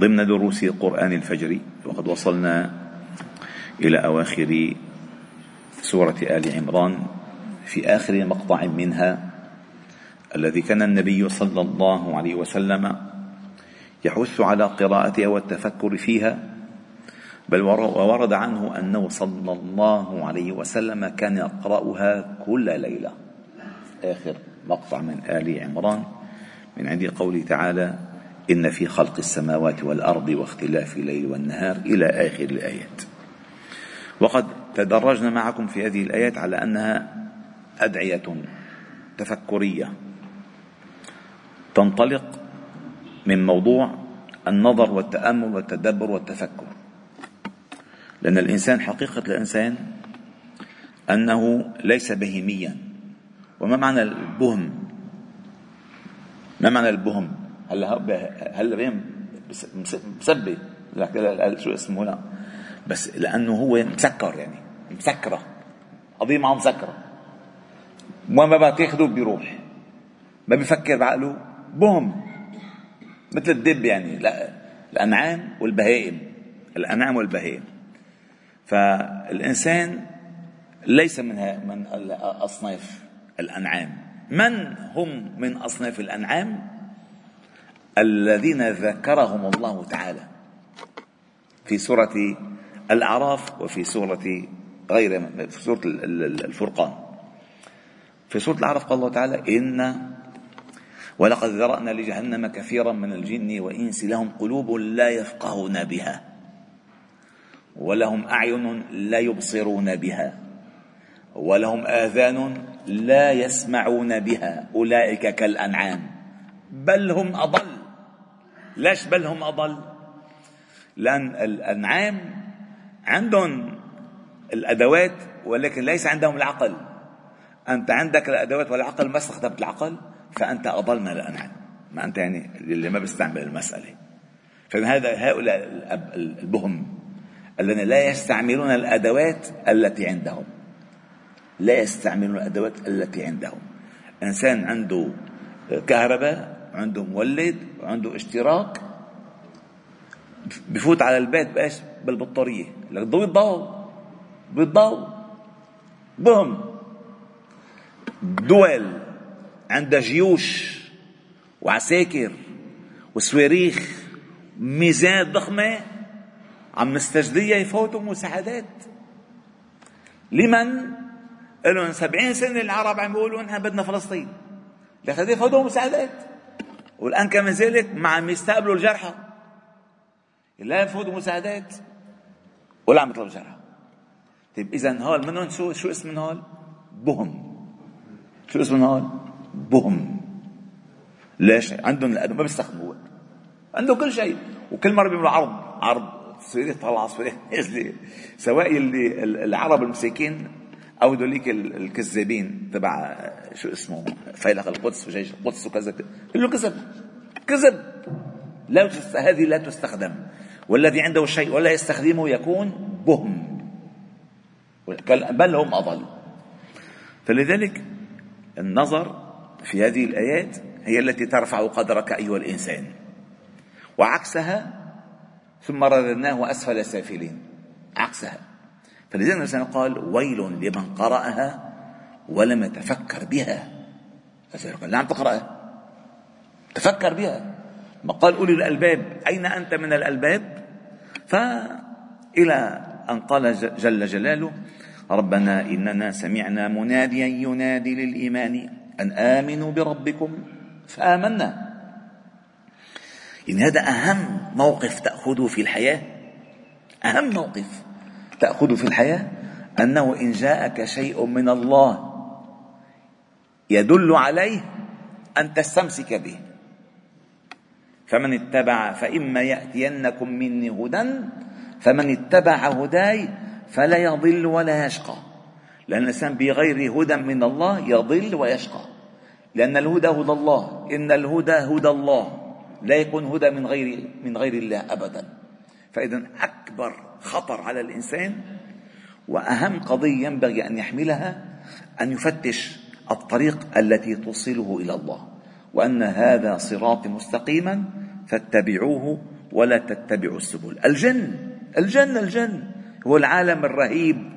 ضمن دروس قران الفجر وقد وصلنا إلى أواخر سورة آل عمران في آخر مقطع منها الذي كان النبي صلى الله عليه وسلم يحث على قراءتها والتفكر فيها بل وورد عنه أنه صلى الله عليه وسلم كان يقرأها كل ليلة. آخر مقطع من آل عمران من عند قوله تعالى إن في خلق السماوات والأرض واختلاف الليل والنهار إلى آخر الآيات. وقد تدرجنا معكم في هذه الآيات على أنها أدعية تفكرية تنطلق من موضوع النظر والتأمل والتدبر والتفكر. لأن الإنسان حقيقة الإنسان أنه ليس بهيميا. وما معنى البهم؟ ما معنى البهم؟ هلا هلا بهم مسبي؟ شو اسمه؟ لا. بس لأنه هو مسكر يعني مسكرة. قضية معه مسكرة. وما بقى تاخده بيروح. ما بيفكر بعقله. بهم. مثل الدب يعني لا الأنعام والبهائم. الأنعام والبهائم. فالإنسان ليس من من أصناف الأنعام. من هم من أصناف الأنعام؟ الذين ذكرهم الله تعالى في سورة الأعراف وفي سورة غير في سورة الفرقان. في سورة الأعراف قال الله تعالى إن ولقد ذرأنا لجهنم كثيرا من الجن وإنس لهم قلوب لا يفقهون بها ولهم أعين لا يبصرون بها ولهم آذان لا يسمعون بها أولئك كالأنعام بل هم أضل. ليش بل هم أضل؟ لأن الأنعام عندهم الأدوات ولكن ليس عندهم العقل. أنت عندك الأدوات والعقل ما استخدمت العقل فأنت اضل من الانعام ما أنت يعني اللي ما بيستعمل المسألة. فهذا هؤلاء البهم الذين لا يستعملون الأدوات التي عندهم. لا يستعملون الأدوات التي عندهم. إنسان عنده كهرباء عنده مولد وعنده اشتراك بفوت على البيت بإيش؟ بالبطارية. لك ضوي الضوء بالضوء بهم. دول عندها جيوش وعساكر وصواريخ ميزات ضخمة عم مستجدية يفوتوا مساعدات. لمن؟ لهم سبعين سنة العرب عم بيقولوا نحن بدنا فلسطين. لكن يفوتوا مساعدات؟ والآن كما ذلك ما عم يستقبلوا الجرحى. لا يفوتوا مساعدات ولا عم يطلبوا جرحى. طيب إذا هول منهم شو شو اسم هول؟ بهم. شو اسم هول؟ بهم. ليش؟ عندهم ما بيستخدموه عندهم كل شيء. وكل مرة بيعملوا عرض عرض. صويري طلع صويري نزل سواء اللي العرب المساكين أو ذوليك الكذابين تبع شو اسمه فيلق القدس وجيش القدس وكذا. كله كذب كذب. لا هذه لا تستخدم. والذي عنده شيء ولا يستخدمه يكون بهم. بل هم أضل. فلذلك النظر في هذه الآيات هي التي ترفع قدرك أيها الإنسان. وعكسها ثم رددناه أسفل سافلين. عكسها. فلذلك الإنسان قال ويل لمن قرأها ولم يتفكر بها. قال لا عم تقرأها. تفكر بها. ما قال أولي الألباب أين أنت من الألباب؟ فإلى أن قال جل جلاله ربنا إننا سمعنا مناديا ينادي للإيمان أن آمنوا بربكم. فآمنا. يعني هذا أهم موقف تأخذه في الحياة. أهم موقف. تأخذه في الحياة أنه إن جاءك شيء من الله يدل عليه أن تستمسك به. فمن اتبع فإما يأتينكم مني هدى فمن اتبع هداي فلا يضل ولا يشقى. لأن الإنسان بغير هدى من الله يضل ويشقى. لأن الهدى هدى الله إن الهدى هدى الله لا يكون هدى من غير من غير الله أبدا. فإذا أكبر خطر على الإنسان وأهم قضية ينبغي أن يحملها أن يفتش الطريق التي توصله إلى الله وأن هذا صراط مستقيما فاتبعوه ولا تتبعوا السبل. الجن الجن الجن هو العالم الرهيب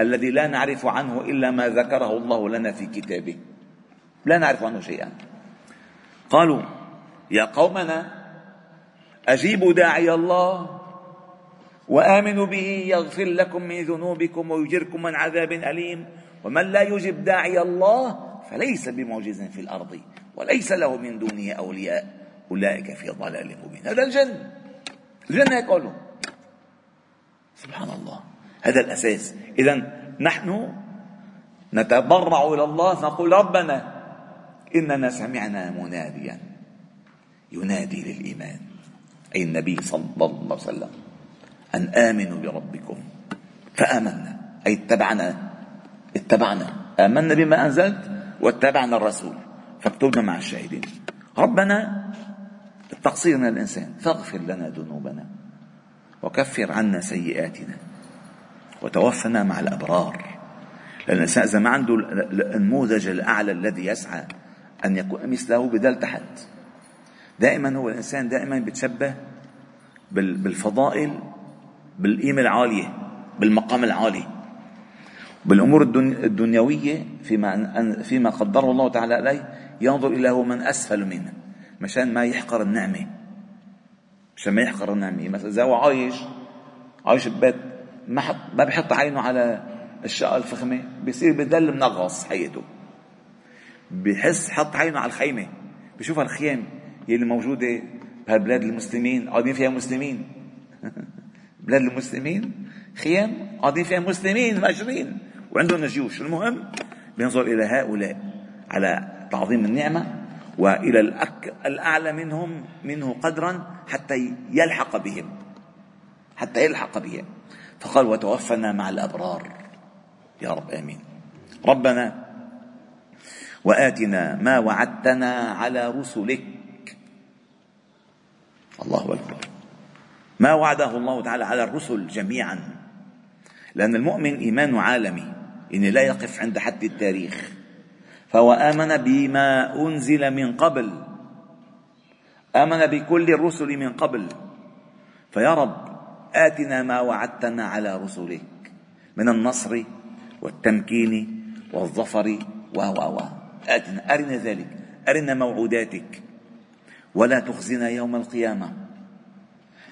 الذي لا نعرف عنه إلا ما ذكره الله لنا في كتابه. لا نعرف عنه شيئا. قالوا يا قومنا أجيبوا داعي الله وآمنوا به يغفر لكم من ذنوبكم ويجركم من عذاب أليم. ومن لا يجب داعي الله فليس بمعجز في الأرض وليس له من دونه أولياء. أولئك في ضلال مبين. هذا الجن. الجن هيك سبحان الله هذا الأساس. اذا نحن نتضرع إلى الله نقول ربنا إننا سمعنا مناديا. ينادي للإيمان. أي النبي صلى الله عليه وسلم. أن آمنوا بربكم. فآمنا. أي اتبعنا. اتبعنا. آمنا بما أنزلت واتبعنا الرسول. فاكتبنا مع الشاهدين. ربنا التقصير من الإنسان. فاغفر لنا ذنوبنا. وكفر عنا سيئاتنا. وتوفنا مع الأبرار. لأن الإنسان إذا ما عنده النموذج الأعلى الذي يسعى أن يكون مثله بدل تحت دائما هو الإنسان دائما بيتشبه بالفضائل بالقيمة العالية بالمقام العالي. بالأمور الدنيوية فيما فيما قدره الله تعالى عليه ينظر إلى هو من أسفل منه مشان ما يحقر النعمة. مشان ما يحقر النعمة. مثلا إذا هو عايش عايش ببيت ما حط ما بحط عينه على الشقه الفخمة بصير بدل منغص حياته. بحس حط عينه على الخيمة بشوف الخيام يلي موجودة بهالبلاد المسلمين قاعدين فيها مسلمين. بلاد المسلمين خيام قاعدين فيها مسلمين ماجرين وعندهم جيوش المهم بينظر إلى هؤلاء على تعظيم النعمة وإلى الأك... الأعلى منهم منه قدرا حتى يلحق بهم. حتى يلحق بهم. فقال وتوفنا مع الأبرار. يا رب آمين. ربنا وآتنا ما وعدتنا على رسلك. الله أكبر. ما وعده الله تعالى على الرسل جميعا. لأن المؤمن إيمان عالمي يعني لا يقف عند حد التاريخ. فهو آمن بما أنزل من قبل. آمن بكل الرسل من قبل. فيا رب آتنا ما وعدتنا على رسلك من النصر والتمكين والظفر و و. آتنا أرنا ذلك أرنا موعوداتك. ولا تخزنا يوم القيامة.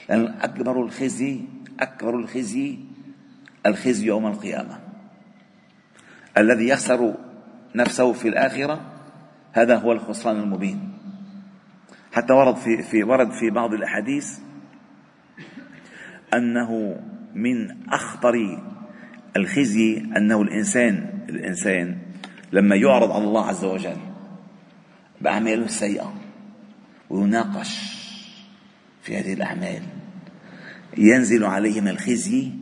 لأن أكبر الخزي أكبر الخزي الخزي يوم القيامة. الذي يخسر نفسه في الآخرة هذا هو الخسران المبين. حتى ورد في, في ورد في بعض الأحاديث أنه من أخطر الخزي أنه الإنسان الإنسان لما يعرض على الله عز وجل بأعماله السيئة ويناقش في هذه الأعمال. ينزل عليه من الخزي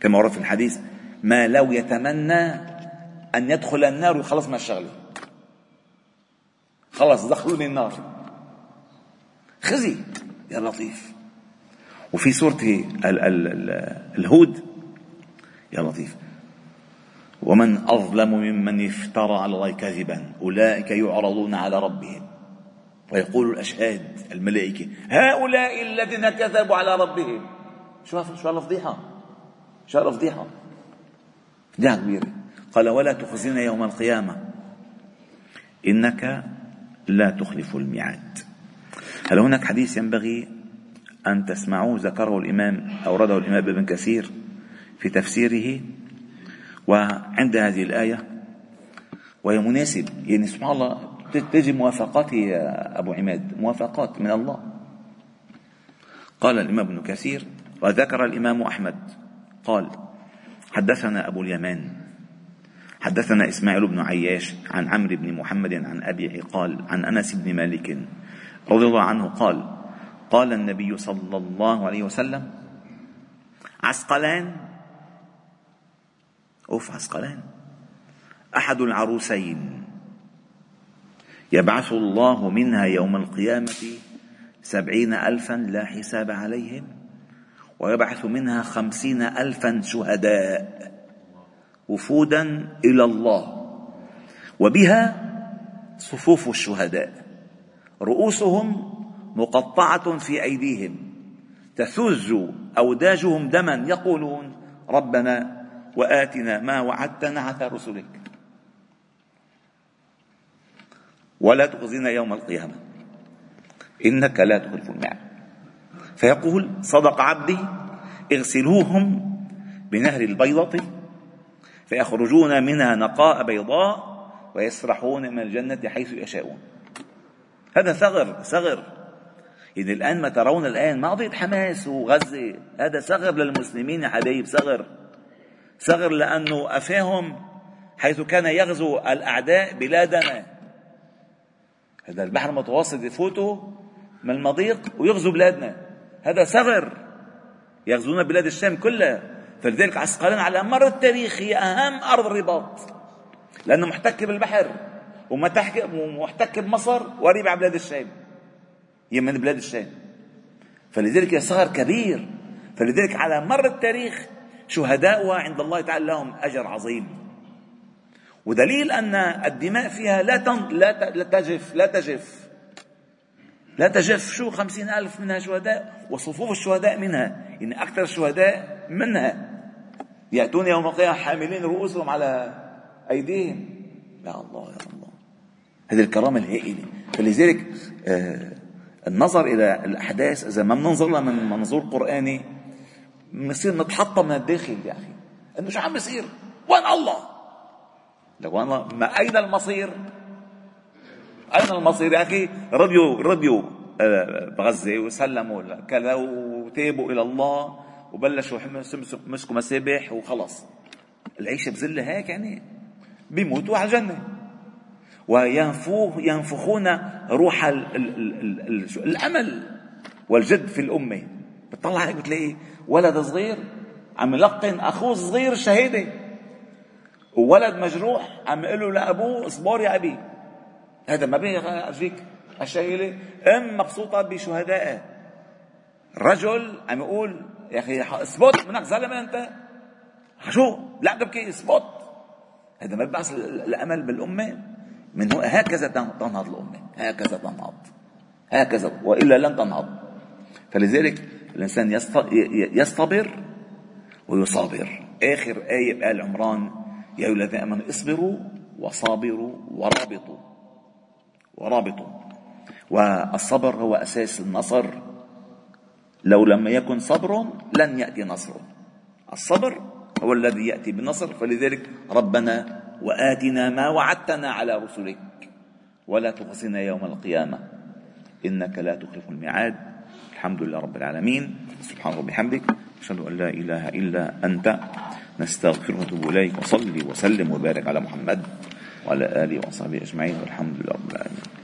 كما ورد في الحديث ما لو يتمنى أن يدخل النار ويخلص من الشغلة خلص دخلوني النار خزي يا لطيف. وفي سورة ال ال ال الهود يا لطيف. ومن أظلم ممن افترى على الله كذبا أولئك يعرضون على ربهم. ويقول الأشهاد الملائكة هؤلاء الذين كذبوا على ربهم. شو شو هالفضيحة شو هالفضيحة فضيحة كبيرة. قال ولا تخزنا يوم القيامة. إنك لا تخلف الميعاد. هل هناك حديث ينبغي أن تسمعوه؟ ذكره الإمام أورده الإمام ابن كثير في تفسيره. وعند هذه الآية وهي مناسب. يعني سبحان الله تجي موافقات يا أبو عماد موافقات من الله. قال الإمام ابن كثير وذكر الإمام أحمد قال حدثنا أبو اليمان حدثنا إسماعيل بن عياش عن عمرو بن محمد عن أبي قال عن أنس بن مالك رضي الله عنه قال قال النبي صلى الله عليه وسلم عسقلان؟ أوف عسقلان. أحد العروسين. يبعث الله منها يوم القيامة سبعين ألفا لا حساب عليهم ويبعث منها خمسين ألفا شهداء وفودا إلى الله وبها صفوف الشهداء. رؤوسهم مقطعة في أيديهم تثز أوداجهم دما يقولون ربنا وآتنا ما وعدتنا على رسلك. ولا تخزنا يوم القيامة. إنك لا تخلف الميعاد. فيقول صدق عبدي اغسلوهم بنهر البيضة فيخرجون منها نقاء بيضاء ويسرحون من الجنة حيث يشاءون. هذا ثغر ثغر. إذا الآن ما ترون الآن ما قضية حماس وغزة. هذا ثغر للمسلمين يا حبايب ثغر. ثغر لأنه أفاهم حيث كان يغزو الأعداء بلادنا هذا البحر المتوسط يفوتوا من المضيق ويغزو بلادنا. هذا ثغر يغزون بلاد الشام كلها. فلذلك عسقلان على مر التاريخ. هي أهم أرض الرباط. لأنه محتك بالبحر ومحتك بمصر وقريب على بلاد الشام. هي من بلاد الشام. فلذلك هي ثغر كبير. فلذلك على مر التاريخ شهداؤها عند الله تعالى لهم أجر عظيم. ودليل أن الدماء فيها لا لا لا تجف لا تجف. لا تجف. شو خمسين ألف منها شهداء؟ وصفوف الشهداء منها. يعني أكثر الشهداء منها. يأتون يوم القيامة حاملين رؤوسهم على أيديهم. يا الله يا الله. هذه الكرامة الهائلة. فلذلك آه النظر إلى الأحداث إذا ما بننظر لها من منظور قرآني بنصير نتحطم من الداخل يا أخي. إنه شو عم بيصير؟ وين الله؟ أنا ما أين المصير؟ أين المصير يا أخي؟ رضيوا رضيوا آه، بغزة وسلموا كذا وتابوا إلى الله وبلشوا مسكوا مسابح وخلص العيشة بذلة هيك يعني بيموتوا على الجنة وينفوه ينفخون روح ال ال ال ال الأمل والجد في الأمة بتطلع هيك بتلاقي ولد صغير عم يلقن أخوه الصغير الشهادة وولد مجروح عم يقول له لأبوه اصبر يا أبي. هذا ما بيجيك الشهيلة أم مبسوطة بشهدائها رجل عم يقول يا أخي اثبت منك زلمة أنت. شو؟ لا تبكي اثبت هذا ما بيبعث الأمل بالأمة. من هو؟ هكذا تنهض الأمة. هكذا تنهض. هكذا وإلا لن تنهض. فلذلك الإنسان يصطبر ويصابر. آخر آية بآل عمران يا أيها الذين آمنوا اصبروا وصابروا ورابطوا. ورابطوا. والصبر هو أساس النصر. لو لم يكن صبر لن يأتي نصر. الصبر هو الذي يأتي بالنصر فلذلك ربنا وآتنا ما وعدتنا على رسلك. ولا تخزنا يوم القيامة. إنك لا تخلف الميعاد. الحمد لله رب العالمين. سبحان الله وبحمدك أشهد أن لا إله إلا أنت. نستغفره ونتوب إليك وصلي وسلم وبارك على محمد وعلى آله وصحبه أجمعين والحمد لله رب العالمين.